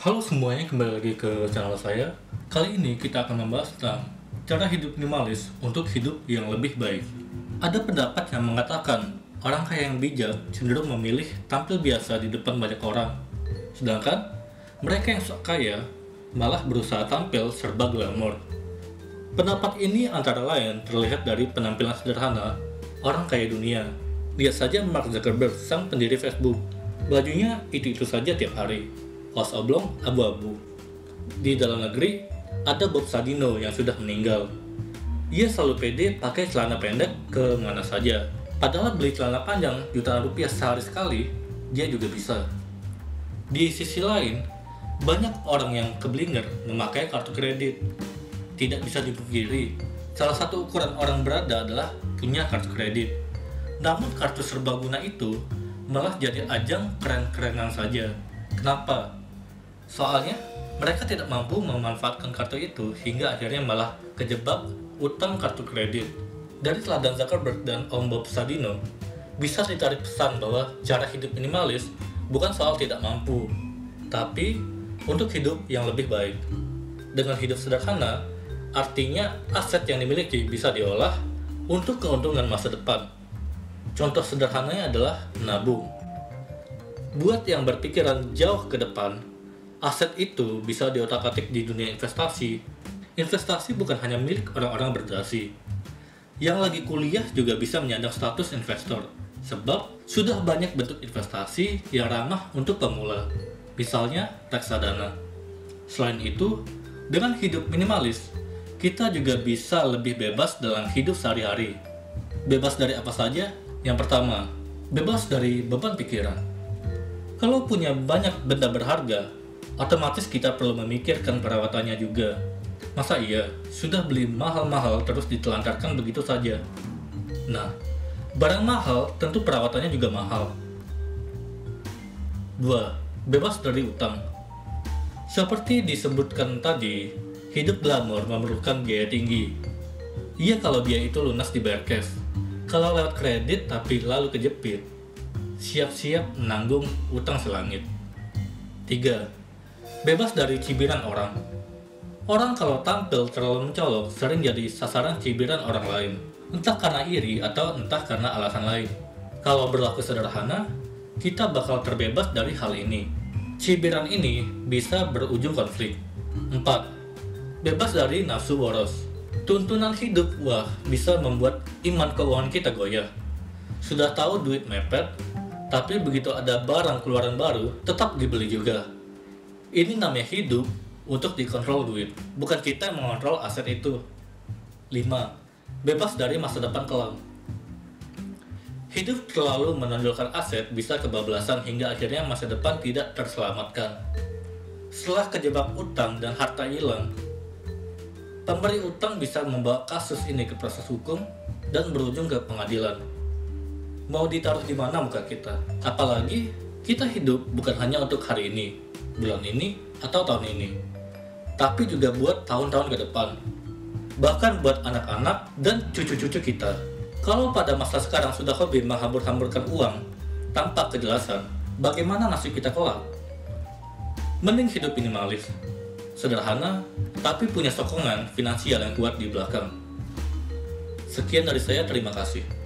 Halo semuanya, kembali lagi ke channel saya. Kali ini kita akan membahas tentang cara hidup minimalis untuk hidup yang lebih baik. Ada pendapat yang mengatakan orang kaya yang bijak cenderung memilih tampil biasa di depan banyak orang. Sedangkan mereka yang sok kaya malah berusaha tampil serba glamor. Pendapat ini antara lain terlihat dari penampilan sederhana orang kaya dunia. Lihat saja Mark Zuckerberg, sang pendiri Facebook. Bajunya itu-itu saja tiap hari. Kaos oblong abu-abu. Di dalam negeri, ada Bob Sadino yang sudah meninggal. Ia selalu pede pakai celana pendek ke mana saja. Padahal beli celana panjang jutaan rupiah sehari sekali, dia juga bisa. Di sisi lain, banyak orang yang keblinger memakai kartu kredit. Tidak bisa dipungkiri, salah satu ukuran orang berada adalah punya kartu kredit. Namun kartu serbaguna itu malah jadi ajang keren-kerenan saja. Kenapa? Soalnya mereka tidak mampu memanfaatkan kartu itu hingga akhirnya malah kejebak utang kartu kredit. Dari teladan Zuckerberg dan Om Bob Sadino, bisa ditarik pesan bahwa cara hidup minimalis bukan soal tidak mampu, tapi untuk hidup yang lebih baik. Dengan hidup sederhana, artinya aset yang dimiliki bisa diolah untuk keuntungan masa depan. Contoh sederhananya adalah menabung. Buat yang berpikiran jauh ke depan, aset itu bisa diotak-atik di dunia investasi. Investasi bukan hanya milik orang-orang berdasi. Yang lagi kuliah juga bisa menyandang status investor, sebab sudah banyak bentuk investasi yang ramah untuk pemula. Misalnya reksadana. Selain itu, dengan hidup minimalis, kita juga bisa lebih bebas dalam hidup sehari-hari. Bebas dari apa saja? Yang pertama, bebas dari beban pikiran. Kalau punya banyak benda berharga, otomatis kita perlu memikirkan perawatannya juga. Masa iya, sudah beli mahal-mahal terus ditelantarkan begitu saja? Nah, barang mahal tentu perawatannya juga mahal. 2. Bebas dari utang. Seperti disebutkan tadi, hidup glamor memerlukan biaya tinggi. Iya kalau biaya itu lunas dibayar cash. Kalau lewat kredit tapi lalu kejepit, siap-siap menanggung utang selangit. 3. Bebas dari cibiran orang. Orang kalau tampil terlalu mencolok sering jadi sasaran cibiran orang lain, entah karena iri atau entah karena alasan lain. Kalau berlaku sederhana, kita bakal terbebas dari hal ini. Cibiran ini bisa berujung konflik. 4. Bebas dari nafsu boros. Tuntunan hidup wah bisa membuat iman keuangan kita goyah. Sudah tahu duit mepet, tapi begitu ada barang keluaran baru, tetap dibeli juga. Ini namanya hidup untuk dikontrol duit, bukan kita yang mengontrol aset itu. 5. Bebas dari masa depan kelam. Hidup terlalu menonjolkan aset bisa kebablasan hingga akhirnya masa depan tidak terselamatkan. Setelah kejebak utang dan harta hilang, pemberi utang bisa membawa kasus ini ke proses hukum dan berujung ke pengadilan. Mau ditaruh di mana muka kita? Apalagi kita hidup bukan hanya untuk hari ini, bulan ini, atau tahun ini, tapi juga buat tahun-tahun ke depan. Bahkan buat anak-anak dan cucu-cucu kita. Kalau pada masa sekarang sudah hobi menghambur-hamburkan uang tanpa kejelasan, bagaimana nasib kita kelak? Mending hidup minimalis, sederhana, tapi punya sokongan finansial yang kuat di belakang. Sekian dari saya, terima kasih.